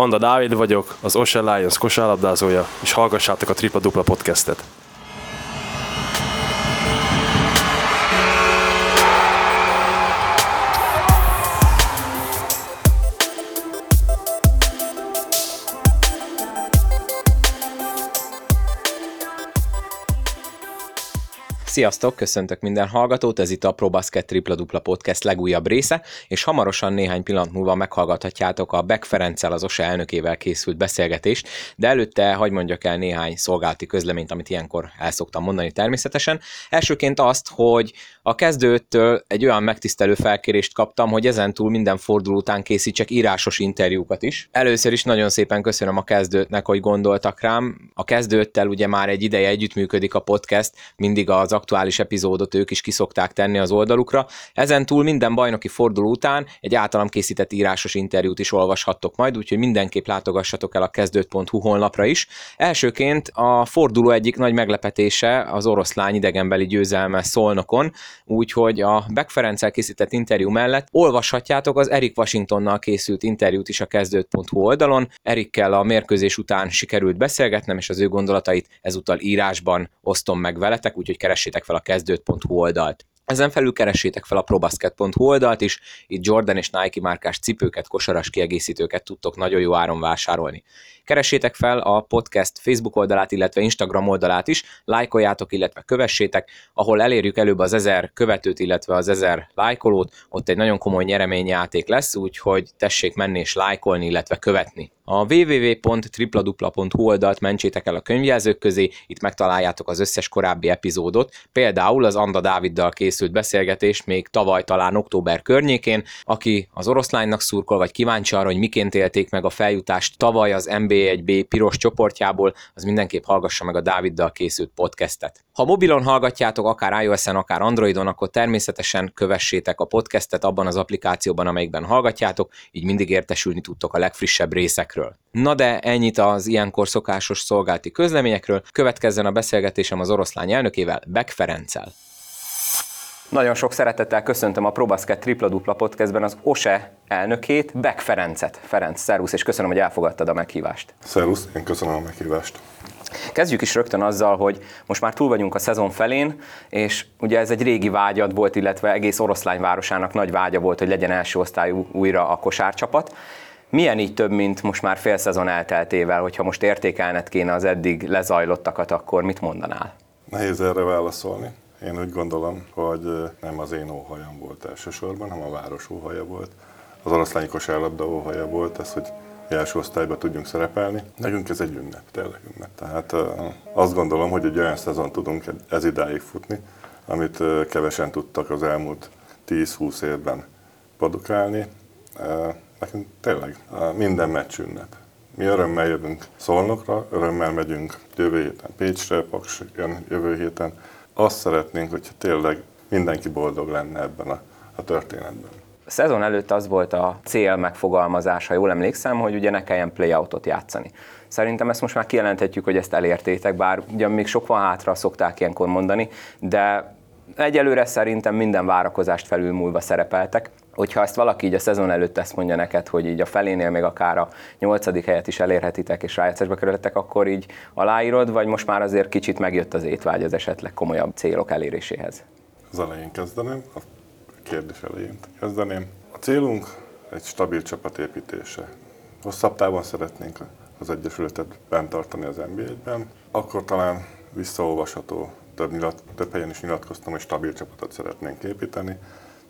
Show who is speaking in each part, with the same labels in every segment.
Speaker 1: Anda Dávid vagyok, az Ocean Lions kosárlabdázója, és hallgassátok a Tripla Dupla podcastet.
Speaker 2: Sziasztok, köszöntök minden hallgatót, ez itt a ProBasket Tripla Dupla Podcast legújabb része, és hamarosan néhány pillanat múlva meghallgathatjátok a Beck Ferenccel, az OSA elnökével készült beszélgetést, de előtte hagy mondjak el néhány szolgálati közleményt, amit ilyenkor el szoktam mondani természetesen. Elsőként azt, hogy a kezdőtől egy olyan megtisztelő felkérést kaptam, hogy ezentúl minden forduló után készítsek írásos interjúkat is. Először is nagyon szépen köszönöm a kezdőtnek, hogy gondoltak rám. A kezdőttel ugye már egy ideje együttműködik a podcast, mindig az aktuális epizódot ők is kiszokták tenni az oldalukra. Ezen túl minden bajnoki forduló után egy általam készített írásos interjút is olvashattok majd, úgyhogy mindenképp látogassatok el a kezdőt.hu honlapra is. Elsőként a forduló egyik nagy meglepetése az oroszlány idegenbeli győzelme Szolnokon, úgyhogy a Beck Ferenccel készített interjú mellett olvashatjátok az Erik Washingtonnal készült interjút is a kezdőt.hu oldalon. Erikkel a mérkőzés után sikerült beszélgetnem, és az ő gondolatait ezúttal írásban osztom meg veletek, úgyhogy keressétek fel a kezdőt.hu oldalt. Ezen felül keressétek fel a probasket.hu oldalt is, itt Jordan és Nike márkás cipőket, kosaras kiegészítőket tudtok nagyon jó áron vásárolni. Keressétek fel a podcast Facebook oldalát, illetve Instagram oldalát is, lájkoljátok, illetve kövessétek, ahol elérjük előbb az ezer követőt, illetve az ezer lájkolót, ott egy nagyon komoly nyereményjáték lesz, úgyhogy tessék menni és lájkolni, illetve követni. A www.tripladupla.hu oldalt mentsétek el a könyvjelzők közé, itt megtaláljátok az összes korábbi epizódot, például az Anda Dáviddal készült beszélgetés még tavaly talán október környékén, aki az oroszlánynak szurkol, vagy kíváncsi arra, hogy miként élték meg a feljutást tavaly az NB1B piros csoportjából, az mindenképp hallgassa meg a Dáviddal készült podcastet. Ha mobilon hallgatjátok, akár iOS-en, akár Androidon, akkor természetesen kövessétek a podcastet abban az applikációban, amelyikben hallgatjátok, így mindig értesülni tudtok a legfrissebb részekről. Na de ennyit az ilyenkor szokásos szolgálti közleményekről, következzen a beszélgetésem az oroszlány elnökével, Beck Ferenccel. Nagyon sok szeretettel köszöntöm a ProBasket Tripla Dupla Podcastben az OSE elnökét, Beck Ferencet. Ferenc, szervusz, és köszönöm, hogy elfogadtad a meghívást.
Speaker 3: Szervusz, én köszönöm a meghívást.
Speaker 2: Kezdjük is rögtön azzal, hogy most már túl vagyunk a szezon felén, és ugye ez egy régi vágyad volt, illetve egész oroszlány városának nagy vágya volt, hogy legyen első osztályú újra a kosárcsapat. Milyen így több, mint most már fél szezon elteltével, hogyha most értékelned kéne az eddig lezajlottakat, akkor mit mondanál?
Speaker 3: Nehéz erre válaszolni. Én úgy gondolom, hogy nem az én óhajam volt elsősorban, hanem a város óhaja volt. Az oroszlányi kosárlabda óhaja volt ez, hogy első osztályba tudjunk szerepelni. Nekünk ez egy ünnep, tényleg ünnep. Tehát azt gondolom, hogy egy olyan szezon tudunk ez idáig futni, amit kevesen tudtak az elmúlt 10-20 évben produkálni. Nekünk tényleg minden meccs ünnep. Mi örömmel jövünk Szolnokra, örömmel megyünk jövő héten Pécsre, Paks jön jövő héten. Azt szeretnénk, hogyha tényleg mindenki boldog lenne ebben a, a történetben.
Speaker 2: A szezon előtt az volt a cél megfogalmazás, ha jól emlékszem, hogy ugye ne kelljen playoutot játszani. Szerintem ezt most már kijelenthetjük, hogy ezt elértétek, bár ugye még sok van hátra, szokták ilyenkor mondani, de egyelőre szerintem minden várakozást felülmúlva szerepeltek. Hogyha ezt valaki így a szezon előtt ezt mondja neked, hogy így a felénél még akár a nyolcadik helyet is elérhetitek és rájátszásba kerültek, akkor így aláírod, vagy most már azért kicsit megjött az étvágy az esetleg komolyabb célok eléréséhez?
Speaker 3: Az elején kezdeném, a kérdés elején kezdeném. A célunk egy stabil csapat építése. Hosszabb távon szeretnénk az Egyesületet bent tartani az NBA-ben, akkor talán visszaolvasható, több, nyilat, több helyen is nyilatkoztam, hogy stabil csapatot szeretnénk építeni.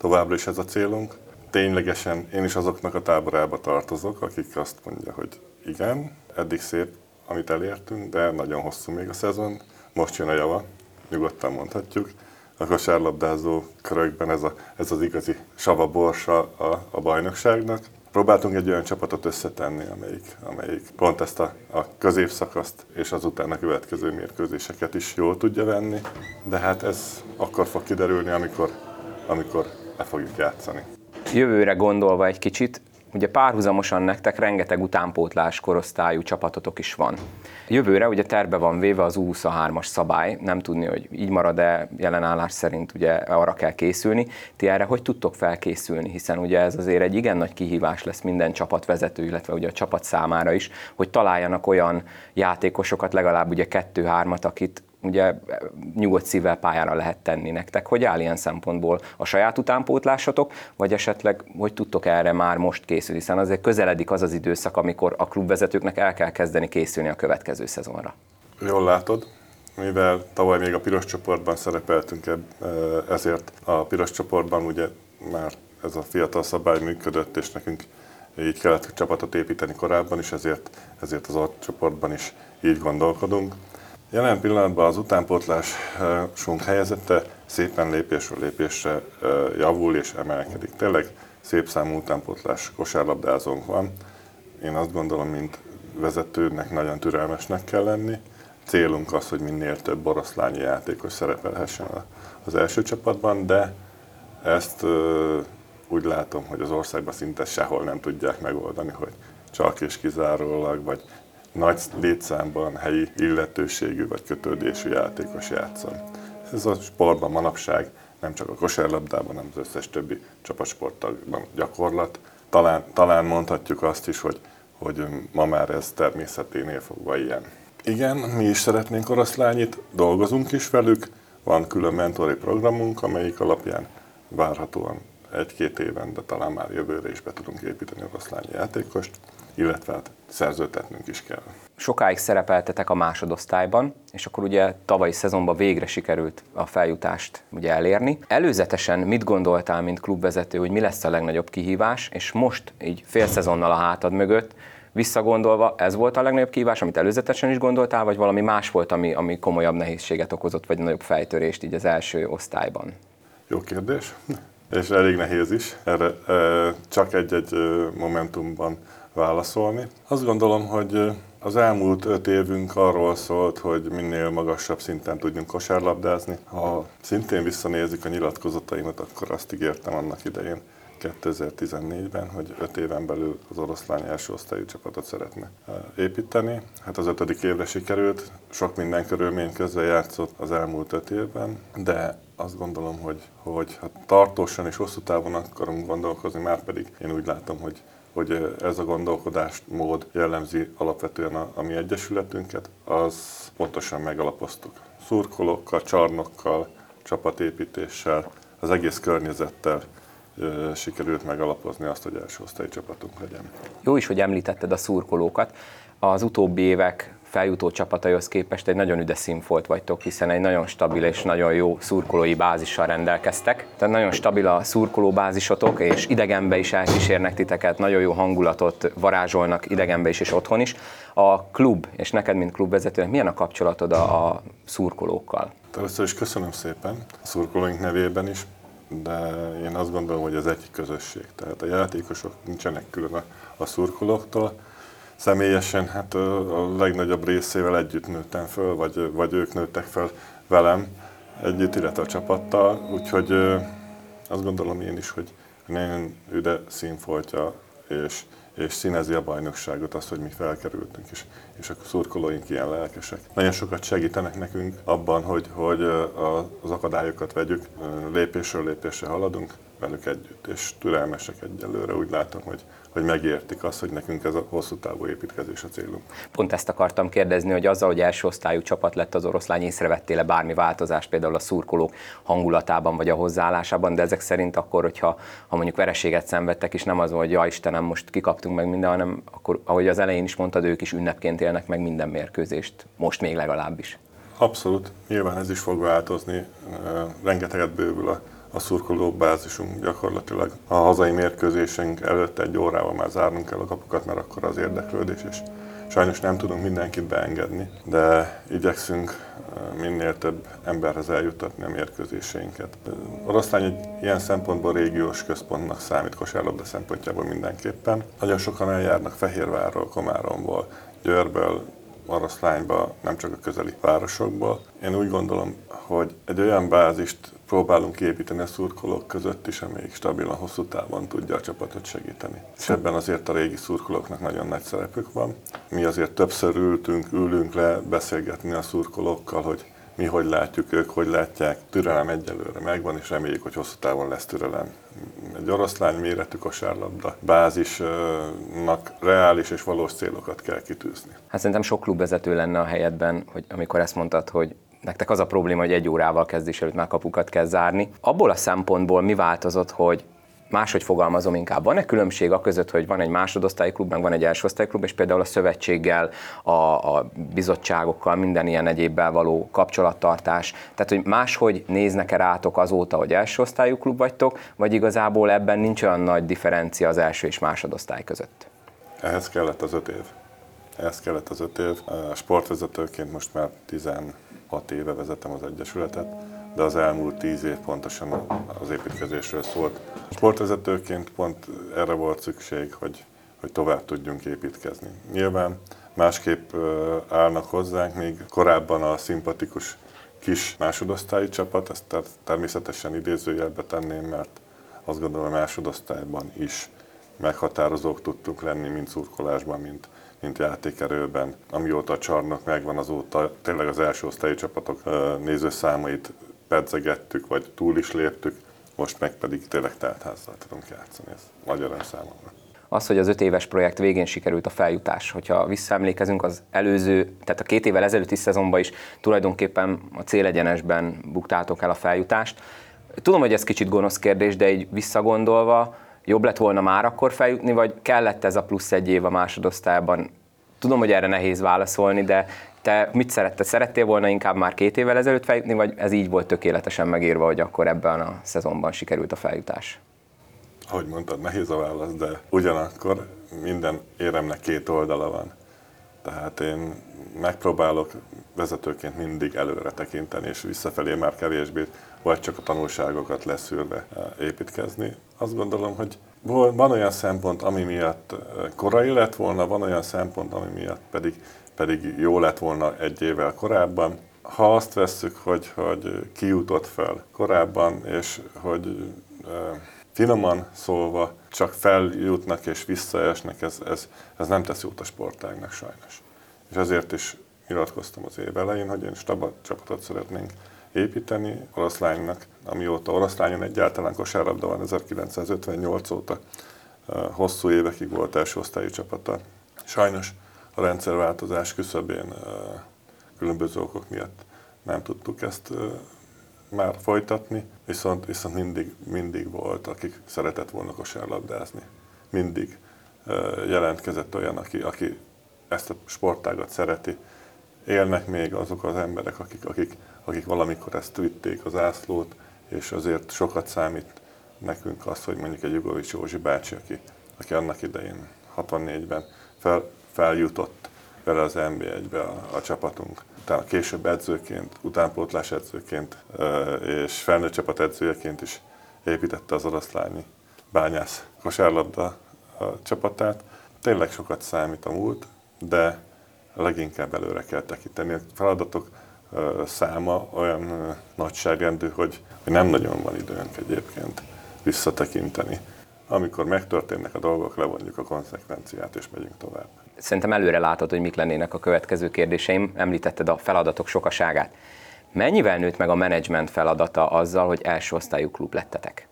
Speaker 3: Továbbra is ez a célunk. Ténylegesen én is azoknak a táborába tartozok, akik azt mondja, hogy igen, eddig szép, amit elértünk, de nagyon hosszú még a szezon. Most jön a java, nyugodtan mondhatjuk a kosárlabdázó körökben ez, a, ez az igazi sava borsa a, a bajnokságnak. Próbáltunk egy olyan csapatot összetenni, amelyik, amelyik pont ezt a, a középszakaszt és az utána következő mérkőzéseket is jól tudja venni, de hát ez akkor fog kiderülni, amikor, amikor le fogjuk játszani.
Speaker 2: Jövőre gondolva egy kicsit, Ugye párhuzamosan nektek rengeteg utánpótlás korosztályú csapatotok is van. Jövőre ugye terve van véve az U23-as szabály, nem tudni, hogy így marad-e jelenállás szerint ugye arra kell készülni. Ti erre hogy tudtok felkészülni, hiszen ugye ez azért egy igen nagy kihívás lesz minden csapatvezető, illetve ugye a csapat számára is, hogy találjanak olyan játékosokat, legalább ugye kettő-hármat, akit ugye nyugodt szívvel pályára lehet tenni nektek. Hogy áll ilyen szempontból a saját utánpótlásotok, vagy esetleg hogy tudtok erre már most készülni, hiszen azért közeledik az az időszak, amikor a klubvezetőknek el kell kezdeni készülni a következő szezonra.
Speaker 3: Jól látod, mivel tavaly még a piros csoportban szerepeltünk, ezért a piros csoportban ugye már ez a fiatal szabály működött, és nekünk így kellett csapatot építeni korábban is, ezért, ezért az ott csoportban is így gondolkodunk. Jelen pillanatban az utánpótlásunk helyzete szépen lépésről lépésre javul és emelkedik. Tényleg szép számú utánpótlás kosárlabdázónk van. Én azt gondolom, mint vezetőnek nagyon türelmesnek kell lenni. Célunk az, hogy minél több oroszlányi játékos szerepelhessen az első csapatban, de ezt úgy látom, hogy az országban szinte sehol nem tudják megoldani, hogy csak és kizárólag, vagy nagy létszámban helyi illetőségű vagy kötődésű játékos játszon. Ez a sportban manapság nem csak a kosárlabdában, hanem az összes többi csapatsportban gyakorlat. Talán, talán mondhatjuk azt is, hogy, hogy ma már ez természeténél fogva ilyen. Igen, mi is szeretnénk oroszlányit, dolgozunk is velük, van külön mentori programunk, amelyik alapján várhatóan egy-két éven, de talán már jövőre is be tudunk építeni oroszlányi játékost illetve hát szerzőtetnünk is kell.
Speaker 2: Sokáig szerepeltetek a másodosztályban, és akkor ugye tavalyi szezonban végre sikerült a feljutást ugye elérni. Előzetesen mit gondoltál, mint klubvezető, hogy mi lesz a legnagyobb kihívás, és most így fél szezonnal a hátad mögött, visszagondolva, ez volt a legnagyobb kihívás, amit előzetesen is gondoltál, vagy valami más volt, ami, ami komolyabb nehézséget okozott, vagy nagyobb fejtörést így az első osztályban?
Speaker 3: Jó kérdés, és elég nehéz is. Erre csak egy-egy momentumban válaszolni. Azt gondolom, hogy az elmúlt öt évünk arról szólt, hogy minél magasabb szinten tudjunk kosárlabdázni. Ha szintén visszanézik a nyilatkozataimat, akkor azt ígértem annak idején, 2014-ben, hogy öt éven belül az oroszlány első osztályú csapatot szeretne építeni. Hát az ötödik évre sikerült, sok minden körülmény közben játszott az elmúlt öt évben, de azt gondolom, hogy, hogy ha tartósan és hosszú távon akarunk gondolkozni, már pedig én úgy látom, hogy hogy ez a gondolkodásmód jellemzi alapvetően a, a mi egyesületünket, az pontosan megalapoztuk. Szurkolókkal, csarnokkal, csapatépítéssel, az egész környezettel sikerült megalapozni azt, hogy első osztályi csapatunk legyen.
Speaker 2: Jó is, hogy említetted a szurkolókat. Az utóbbi évek feljutó csapataihoz képest egy nagyon üde színfolt vagytok, hiszen egy nagyon stabil és nagyon jó szurkolói bázissal rendelkeztek. Tehát nagyon stabil a szurkoló bázisotok, és idegenbe is elkísérnek titeket, nagyon jó hangulatot varázsolnak idegenbe is és otthon is. A klub, és neked, mint klubvezetőnek, milyen a kapcsolatod a, a szurkolókkal?
Speaker 3: Először is köszönöm szépen a szurkolóink nevében is, de én azt gondolom, hogy ez egy közösség. Tehát a játékosok nincsenek külön a, a szurkolóktól, személyesen hát a legnagyobb részével együtt nőttem föl, vagy, vagy ők nőttek fel velem együtt, illetve a csapattal, úgyhogy azt gondolom én is, hogy nagyon üde színfoltja, és, és színezi a bajnokságot az, hogy mi felkerültünk, és, és a szurkolóink ilyen lelkesek. Nagyon sokat segítenek nekünk abban, hogy, hogy az akadályokat vegyük, lépésről lépésre haladunk velük együtt, és türelmesek egyelőre, úgy látom, hogy hogy megértik azt, hogy nekünk ez a hosszú távú építkezés a célunk.
Speaker 2: Pont ezt akartam kérdezni, hogy azzal, hogy első osztályú csapat lett az oroszlány, észrevettél-e bármi változást például a szurkolók hangulatában vagy a hozzáállásában, de ezek szerint akkor, hogyha ha mondjuk vereséget szenvedtek, és nem az, hogy ja Istenem, most kikaptunk meg minden, hanem akkor, ahogy az elején is mondtad, ők is ünnepként élnek meg minden mérkőzést, most még legalábbis.
Speaker 3: Abszolút, nyilván ez is fog változni, rengeteget bővül a a szurkoló bázisunk gyakorlatilag. A hazai mérkőzésünk előtt egy órával már zárnunk kell a kapukat, mert akkor az érdeklődés, és sajnos nem tudunk mindenkit beengedni, de igyekszünk minél több emberhez eljutatni a mérkőzéseinket. Oroszlány egy ilyen szempontból régiós központnak számít kosárlabda szempontjából mindenképpen. Nagyon sokan eljárnak Fehérvárról, Komáromból, Győrből, Oroszlányba, nem csak a közeli városokból. Én úgy gondolom, hogy egy olyan bázist próbálunk építeni a szurkolók között is, amelyik stabilan hosszú távon tudja a csapatot segíteni. És ebben azért a régi szurkolóknak nagyon nagy szerepük van. Mi azért többször ültünk, ülünk le beszélgetni a szurkolókkal, hogy mi hogy látjuk, ők hogy látják. Türelem egyelőre megvan, és reméljük, hogy hosszú távon lesz türelem. Egy oroszlány méretű kosárlabda bázisnak reális és valós célokat kell kitűzni.
Speaker 2: Hát szerintem sok klubvezető lenne a helyedben, hogy amikor ezt mondtad, hogy nektek az a probléma, hogy egy órával kezdés előtt már kapukat kell zárni. Abból a szempontból mi változott, hogy máshogy fogalmazom inkább. Van-e különbség a között, hogy van egy másodosztályi klub, meg van egy elsőosztályi klub, és például a szövetséggel, a, a bizottságokkal, minden ilyen egyébbel való kapcsolattartás. Tehát, hogy máshogy néznek-e rátok azóta, hogy elsőosztályú klub vagytok, vagy igazából ebben nincs olyan nagy differencia az első és másodosztály között?
Speaker 3: Ehhez kellett az öt év. Ehhez kellett az öt év. Sportvezetőként most már 16 éve vezetem az Egyesületet, de az elmúlt 10 év pontosan az építkezésről szólt. Sportvezetőként pont erre volt szükség, hogy, hogy tovább tudjunk építkezni. Nyilván másképp állnak hozzánk, még korábban a szimpatikus kis másodosztályi csapat, ezt természetesen idézőjelbe tenném, mert azt gondolom, hogy másodosztályban is meghatározók tudtunk lenni, mint szurkolásban, mint, mint játékerőben. Amióta a csarnok megvan, azóta tényleg az első osztályi csapatok nézőszámait pedzegettük, vagy túl is léptük, most meg pedig tényleg teltházzal tudunk játszani. Ez nagy öröm számomra.
Speaker 2: Az, hogy az öt éves projekt végén sikerült a feljutás, hogyha visszaemlékezünk az előző, tehát a két évvel ezelőtti szezonban is tulajdonképpen a célegyenesben buktátok el a feljutást. Tudom, hogy ez kicsit gonosz kérdés, de így visszagondolva, jobb lett volna már akkor feljutni, vagy kellett ez a plusz egy év a másodosztályban? Tudom, hogy erre nehéz válaszolni, de te mit szeretted? Szerettél volna inkább már két évvel ezelőtt feljutni, vagy ez így volt tökéletesen megírva, hogy akkor ebben a szezonban sikerült a feljutás?
Speaker 3: Ahogy mondtad, nehéz a válasz, de ugyanakkor minden éremnek két oldala van. Tehát én megpróbálok vezetőként mindig előre tekinteni, és visszafelé már kevésbé, vagy csak a tanulságokat leszűrve építkezni. Azt gondolom, hogy van olyan szempont, ami miatt korai lett volna, van olyan szempont, ami miatt pedig pedig jó lett volna egy évvel korábban. Ha azt vesszük, hogy, hogy ki jutott fel korábban, és hogy finoman szólva csak feljutnak és visszaesnek, ez, ez, ez nem tesz jót a sportágnak sajnos. És ezért is nyilatkoztam az év elején, hogy én stabil csapatot szeretnénk építeni oroszlánynak, amióta oroszlányon egyáltalán kosárlabda van 1958 óta, hosszú évekig volt első osztályi csapata. Sajnos a rendszerváltozás küszöbén különböző okok miatt nem tudtuk ezt már folytatni, viszont, viszont mindig, mindig volt, akik szeretett volna kosárlabdázni. Mindig jelentkezett olyan, aki, aki ezt a sportágat szereti. Élnek még azok az emberek, akik, akik, akik valamikor ezt vitték az ászlót, és azért sokat számít nekünk az, hogy mondjuk egy Jugovics Józsi bácsi, aki, aki annak idején 64-ben fel, feljutott vele az NB1-be a, a csapatunk. Utána később edzőként, utánpótlás edzőként és felnőtt csapat edzőjeként is építette az oroszlányi bányász kosárlabda csapatát. Tényleg sokat számít a múlt, de leginkább előre kell tekinteni. A feladatok száma olyan nagyságrendű, hogy, hogy nem nagyon van időnk egyébként visszatekinteni. Amikor megtörténnek a dolgok, levonjuk a konzekvenciát és megyünk tovább.
Speaker 2: Szerintem előre látod, hogy mik lennének a következő kérdéseim. Említetted a feladatok sokaságát. Mennyivel nőtt meg a menedzsment feladata azzal, hogy első osztályú klub lettetek?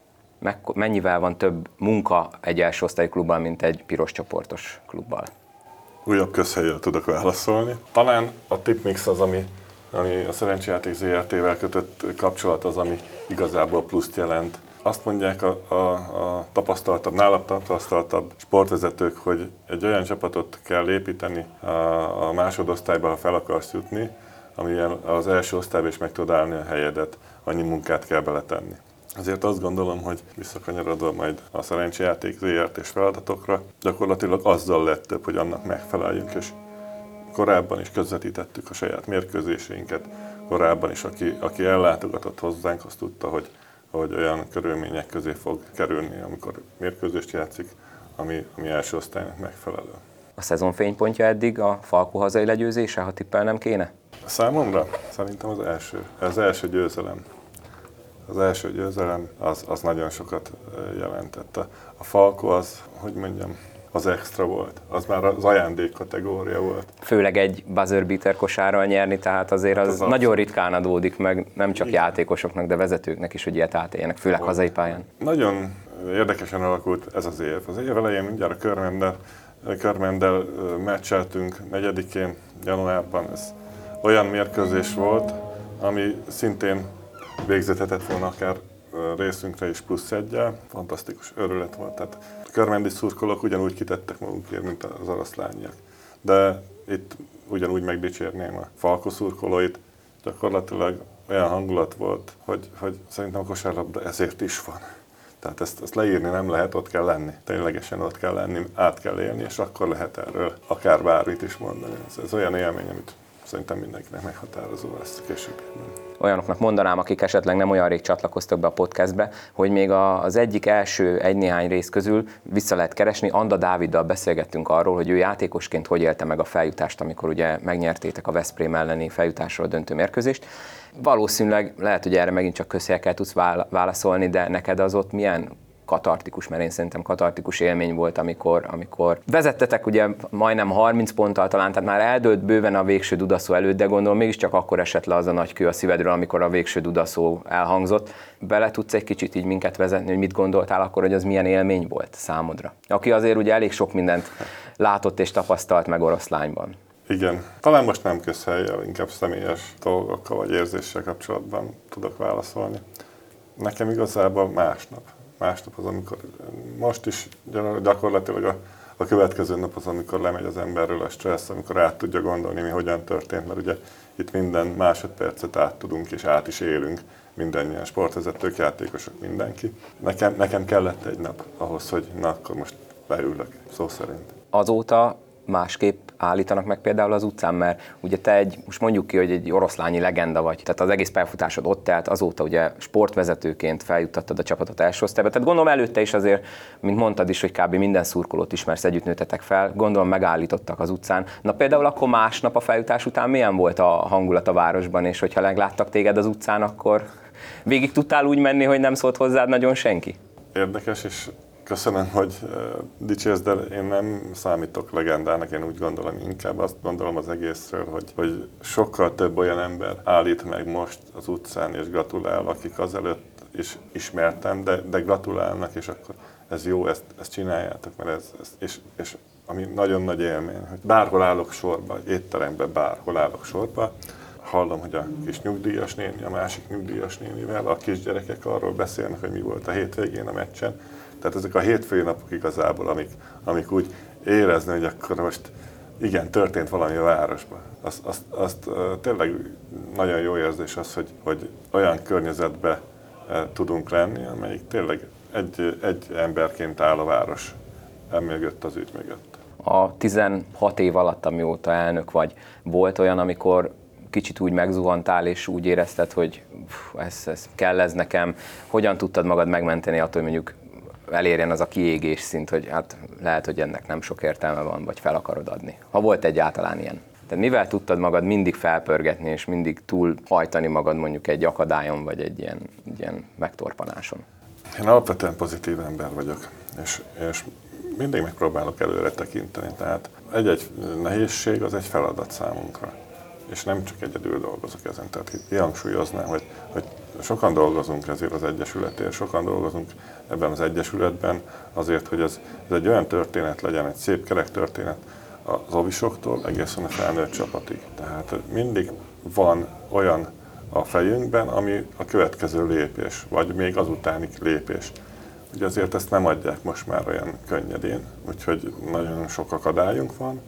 Speaker 2: Mennyivel van több munka egy első osztályú klubban, mint egy piros csoportos klubbal?
Speaker 3: Újabb közhelyről tudok válaszolni. Talán a tipmix az, ami, ami a szerencsejáték ZRT-vel kötött kapcsolat az, ami igazából pluszt jelent azt mondják a, a, a tapasztaltabb, nálam tapasztaltabb sportvezetők, hogy egy olyan csapatot kell építeni a, a másodosztályba, ha fel akarsz jutni, amilyen az első osztályban is meg tud állni a helyedet, annyi munkát kell beletenni. Ezért azt gondolom, hogy visszakanyarodva majd a szerencsejáték ZRT és feladatokra, gyakorlatilag azzal lett több, hogy annak megfeleljünk, és korábban is közvetítettük a saját mérkőzéseinket, korábban is, aki, aki ellátogatott hozzánk, azt tudta, hogy hogy olyan körülmények közé fog kerülni, amikor mérkőzést játszik, ami, ami első osztálynak megfelelő.
Speaker 2: A szezon fénypontja eddig a Falkó hazai legyőzése, ha tippelnem kéne?
Speaker 3: Számomra szerintem az első, az első győzelem. Az első győzelem az, az nagyon sokat jelentett. A, Falko az, hogy mondjam, az extra volt. Az már az ajándék kategória volt.
Speaker 2: Főleg egy buzzer beater kosárral nyerni, tehát azért az, az nagyon ritkán adódik meg, nem csak Igen. játékosoknak, de vezetőknek is, hogy ilyet átéljenek, főleg volt. hazai pályán.
Speaker 3: Nagyon érdekesen alakult ez az év. Az év elején mindjárt a Körmendel, Körmendel meccseltünk negyedikén, januárban. Ez olyan mérkőzés volt, ami szintén végzethetett volna akár részünkre is plusz egyel. Fantasztikus örület volt. Tehát a körmendi szurkolók ugyanúgy kitettek magukért, mint az oroszlányiak. De itt ugyanúgy megdicsérném a falko szurkolóit. Gyakorlatilag olyan hangulat volt, hogy, hogy szerintem a kosárlabda ezért is van. Tehát ezt, ezt leírni nem lehet, ott kell lenni. Ténylegesen ott kell lenni, át kell élni, és akkor lehet erről akár bármit is mondani. Ez, ez olyan élmény, amit szerintem mindenkinek meghatározó lesz későbbiekben.
Speaker 2: Olyanoknak mondanám, akik esetleg nem olyan rég csatlakoztak be a podcastbe, hogy még az egyik első egy-néhány rész közül vissza lehet keresni. Anda Dáviddal beszélgettünk arról, hogy ő játékosként hogy élte meg a feljutást, amikor ugye megnyertétek a Veszprém elleni feljutásról döntő mérkőzést. Valószínűleg lehet, hogy erre megint csak közhelyekkel tudsz válaszolni, de neked az ott milyen katartikus, mert én szerintem katartikus élmény volt, amikor, amikor vezettetek ugye majdnem 30 ponttal talán, tehát már eldőlt bőven a végső dudaszó előtt, de gondolom mégiscsak akkor esett le az a nagy kő a szívedről, amikor a végső dudaszó elhangzott. Bele tudsz egy kicsit így minket vezetni, hogy mit gondoltál akkor, hogy az milyen élmény volt számodra? Aki azért ugye elég sok mindent látott és tapasztalt meg oroszlányban.
Speaker 3: Igen. Talán most nem közhelyjel, inkább személyes dolgokkal vagy érzéssel kapcsolatban tudok válaszolni. Nekem igazából másnap másnap az, amikor most is gyakorlatilag a, a következő nap az, amikor lemegy az emberről a stressz, amikor át tudja gondolni, mi hogyan történt, mert ugye itt minden másodpercet át tudunk és át is élünk, mindannyian sportvezetők, játékosok, mindenki. Nekem, nekem kellett egy nap ahhoz, hogy na, akkor most beülök, szó szerint.
Speaker 2: Azóta másképp állítanak meg például az utcán, mert ugye te egy, most mondjuk ki, hogy egy oroszlányi legenda vagy, tehát az egész pályafutásod ott telt, azóta ugye sportvezetőként feljuttattad a csapatot első osztályba, tehát gondolom előtte is azért, mint mondtad is, hogy kb. minden szurkolót ismersz, együtt nőtetek fel, gondolom megállítottak az utcán. Na például akkor másnap a feljutás után milyen volt a hangulat a városban, és hogyha megláttak téged az utcán, akkor végig tudtál úgy menni, hogy nem szólt hozzád nagyon senki?
Speaker 3: Érdekes, és Köszönöm, hogy dicsérsz, de én nem számítok legendának, én úgy gondolom, inkább azt gondolom az egészről, hogy, hogy sokkal több olyan ember állít meg most az utcán és gratulál, akik azelőtt is ismertem, de, de gratulálnak, és akkor ez jó, ezt, ezt csináljátok, mert ez, ez és, és ami nagyon nagy élmény, hogy bárhol állok sorba, étteremben bárhol állok sorba, hallom, hogy a kis nyugdíjas néni, a másik nyugdíjas nénivel, a kisgyerekek arról beszélnek, hogy mi volt a hétvégén a meccsen, tehát ezek a hétfői napok igazából, amik, amik úgy érezni, hogy akkor most igen, történt valami a városban. Azt, azt, azt tényleg nagyon jó érzés az, hogy, hogy olyan környezetbe tudunk lenni, amelyik tényleg egy, egy emberként áll a város emögött az ügy mögött.
Speaker 2: A 16 év alatt, amióta elnök vagy, volt olyan, amikor kicsit úgy megzuhantál, és úgy érezted, hogy ez, ez kell ez nekem. Hogyan tudtad magad megmenteni attól, hogy mondjuk elérjen az a kiégés szint, hogy hát lehet, hogy ennek nem sok értelme van, vagy fel akarod adni. Ha volt egyáltalán ilyen. Tehát mivel tudtad magad mindig felpörgetni, és mindig túl hajtani magad mondjuk egy akadályon, vagy egy ilyen, egy ilyen megtorpanáson?
Speaker 3: Én alapvetően pozitív ember vagyok, és, és mindig megpróbálok előre tekinteni. Tehát egy-egy nehézség az egy feladat számunkra, és nem csak egyedül dolgozok ezen. Tehát kihangsúlyoznám, hogy, hogy sokan dolgozunk ezért az Egyesületért, sokan dolgozunk ebben az Egyesületben azért, hogy ez, ez egy olyan történet legyen, egy szép kerek történet az ovisoktól egészen a felnőtt csapatig. Tehát mindig van olyan a fejünkben, ami a következő lépés, vagy még azutáni lépés. Ugye azért ezt nem adják most már olyan könnyedén, úgyhogy nagyon sok akadályunk van,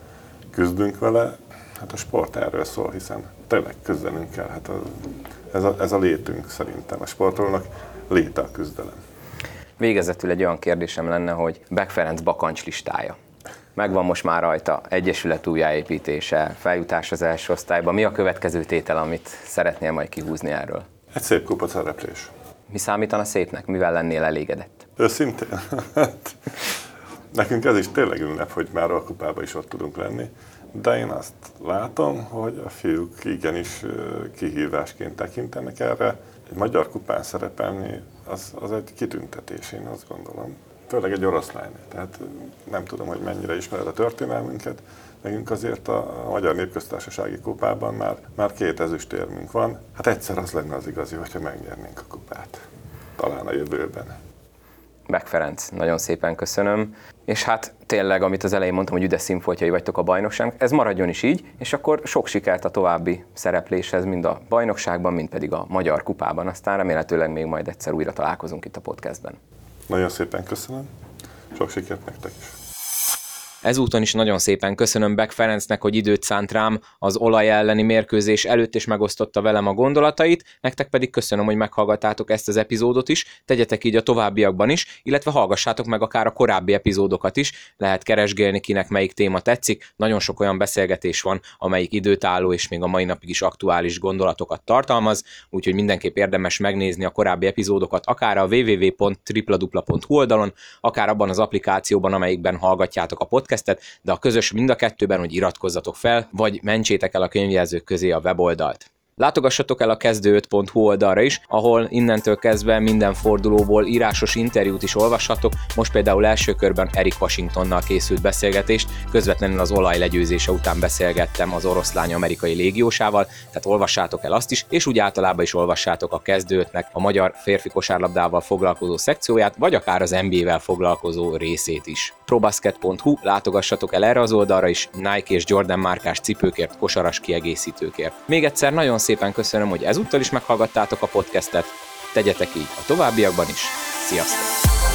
Speaker 3: küzdünk vele, hát a sport erről szól, hiszen tényleg küzdenünk kell. Hát a, ez, a, ez a létünk szerintem. A sportolónak léte a küzdelem.
Speaker 2: Végezetül egy olyan kérdésem lenne, hogy Beck Ferenc bakancs listája. Megvan most már rajta egyesület újjáépítése, feljutás az első osztályba. Mi a következő tétel, amit szeretnél majd kihúzni erről?
Speaker 3: Egy szép kupa szereplés.
Speaker 2: Mi számítana szépnek? Mivel lennél elégedett?
Speaker 3: Őszintén? Hát, nekünk ez is tényleg ünnep, hogy már a kupában is ott tudunk lenni, de én azt látom, hogy a fiúk igenis kihívásként tekintenek erre. Egy magyar kupán szerepelni, az, az egy kitüntetés, én azt gondolom. Főleg egy oroszlány. Tehát nem tudom, hogy mennyire ismered a történelmünket, Nekünk azért a Magyar Népköztársasági kupában már, már két ezüstérmünk van. Hát egyszer az lenne az igazi, hogyha megnyernénk a kupát. Talán a jövőben.
Speaker 2: Beck Ferenc, nagyon szépen köszönöm. És hát tényleg, amit az elején mondtam, hogy üdes színfoltjai vagytok a bajnokság, ez maradjon is így, és akkor sok sikert a további szerepléshez, mind a bajnokságban, mind pedig a Magyar Kupában. Aztán remélhetőleg még majd egyszer újra találkozunk itt a podcastben.
Speaker 3: Nagyon szépen köszönöm, sok sikert nektek is.
Speaker 2: Ezúton is nagyon szépen köszönöm Beck Ferencnek, hogy időt szánt rám az olaj elleni mérkőzés előtt, és megosztotta velem a gondolatait. Nektek pedig köszönöm, hogy meghallgattátok ezt az epizódot is. Tegyetek így a továbbiakban is, illetve hallgassátok meg akár a korábbi epizódokat is. Lehet keresgélni, kinek melyik téma tetszik. Nagyon sok olyan beszélgetés van, amelyik időtálló és még a mai napig is aktuális gondolatokat tartalmaz, úgyhogy mindenképp érdemes megnézni a korábbi epizódokat, akár a www.tripladupla.hu oldalon, akár abban az applikációban, amelyikben hallgatjátok a podcast podcastet, de a közös mind a kettőben, hogy iratkozzatok fel, vagy mentsétek el a könyvjelzők közé a weboldalt. Látogassatok el a kezdő5.hu oldalra is, ahol innentől kezdve minden fordulóból írásos interjút is olvashatok. Most például első körben Erik Washingtonnal készült beszélgetést, közvetlenül az olaj legyőzése után beszélgettem az oroszlány amerikai légiósával, tehát olvassátok el azt is, és úgy általában is olvassátok a kezdőtnek a magyar férfi kosárlabdával foglalkozó szekcióját, vagy akár az NBA-vel foglalkozó részét is. probasket.hu, látogassatok el erre az oldalra is, Nike és Jordan márkás cipőkért, kosaras kiegészítőkért. Még egyszer nagyon szépen köszönöm, hogy ezúttal is meghallgattátok a podcastet. Tegyetek így a továbbiakban is. Sziasztok!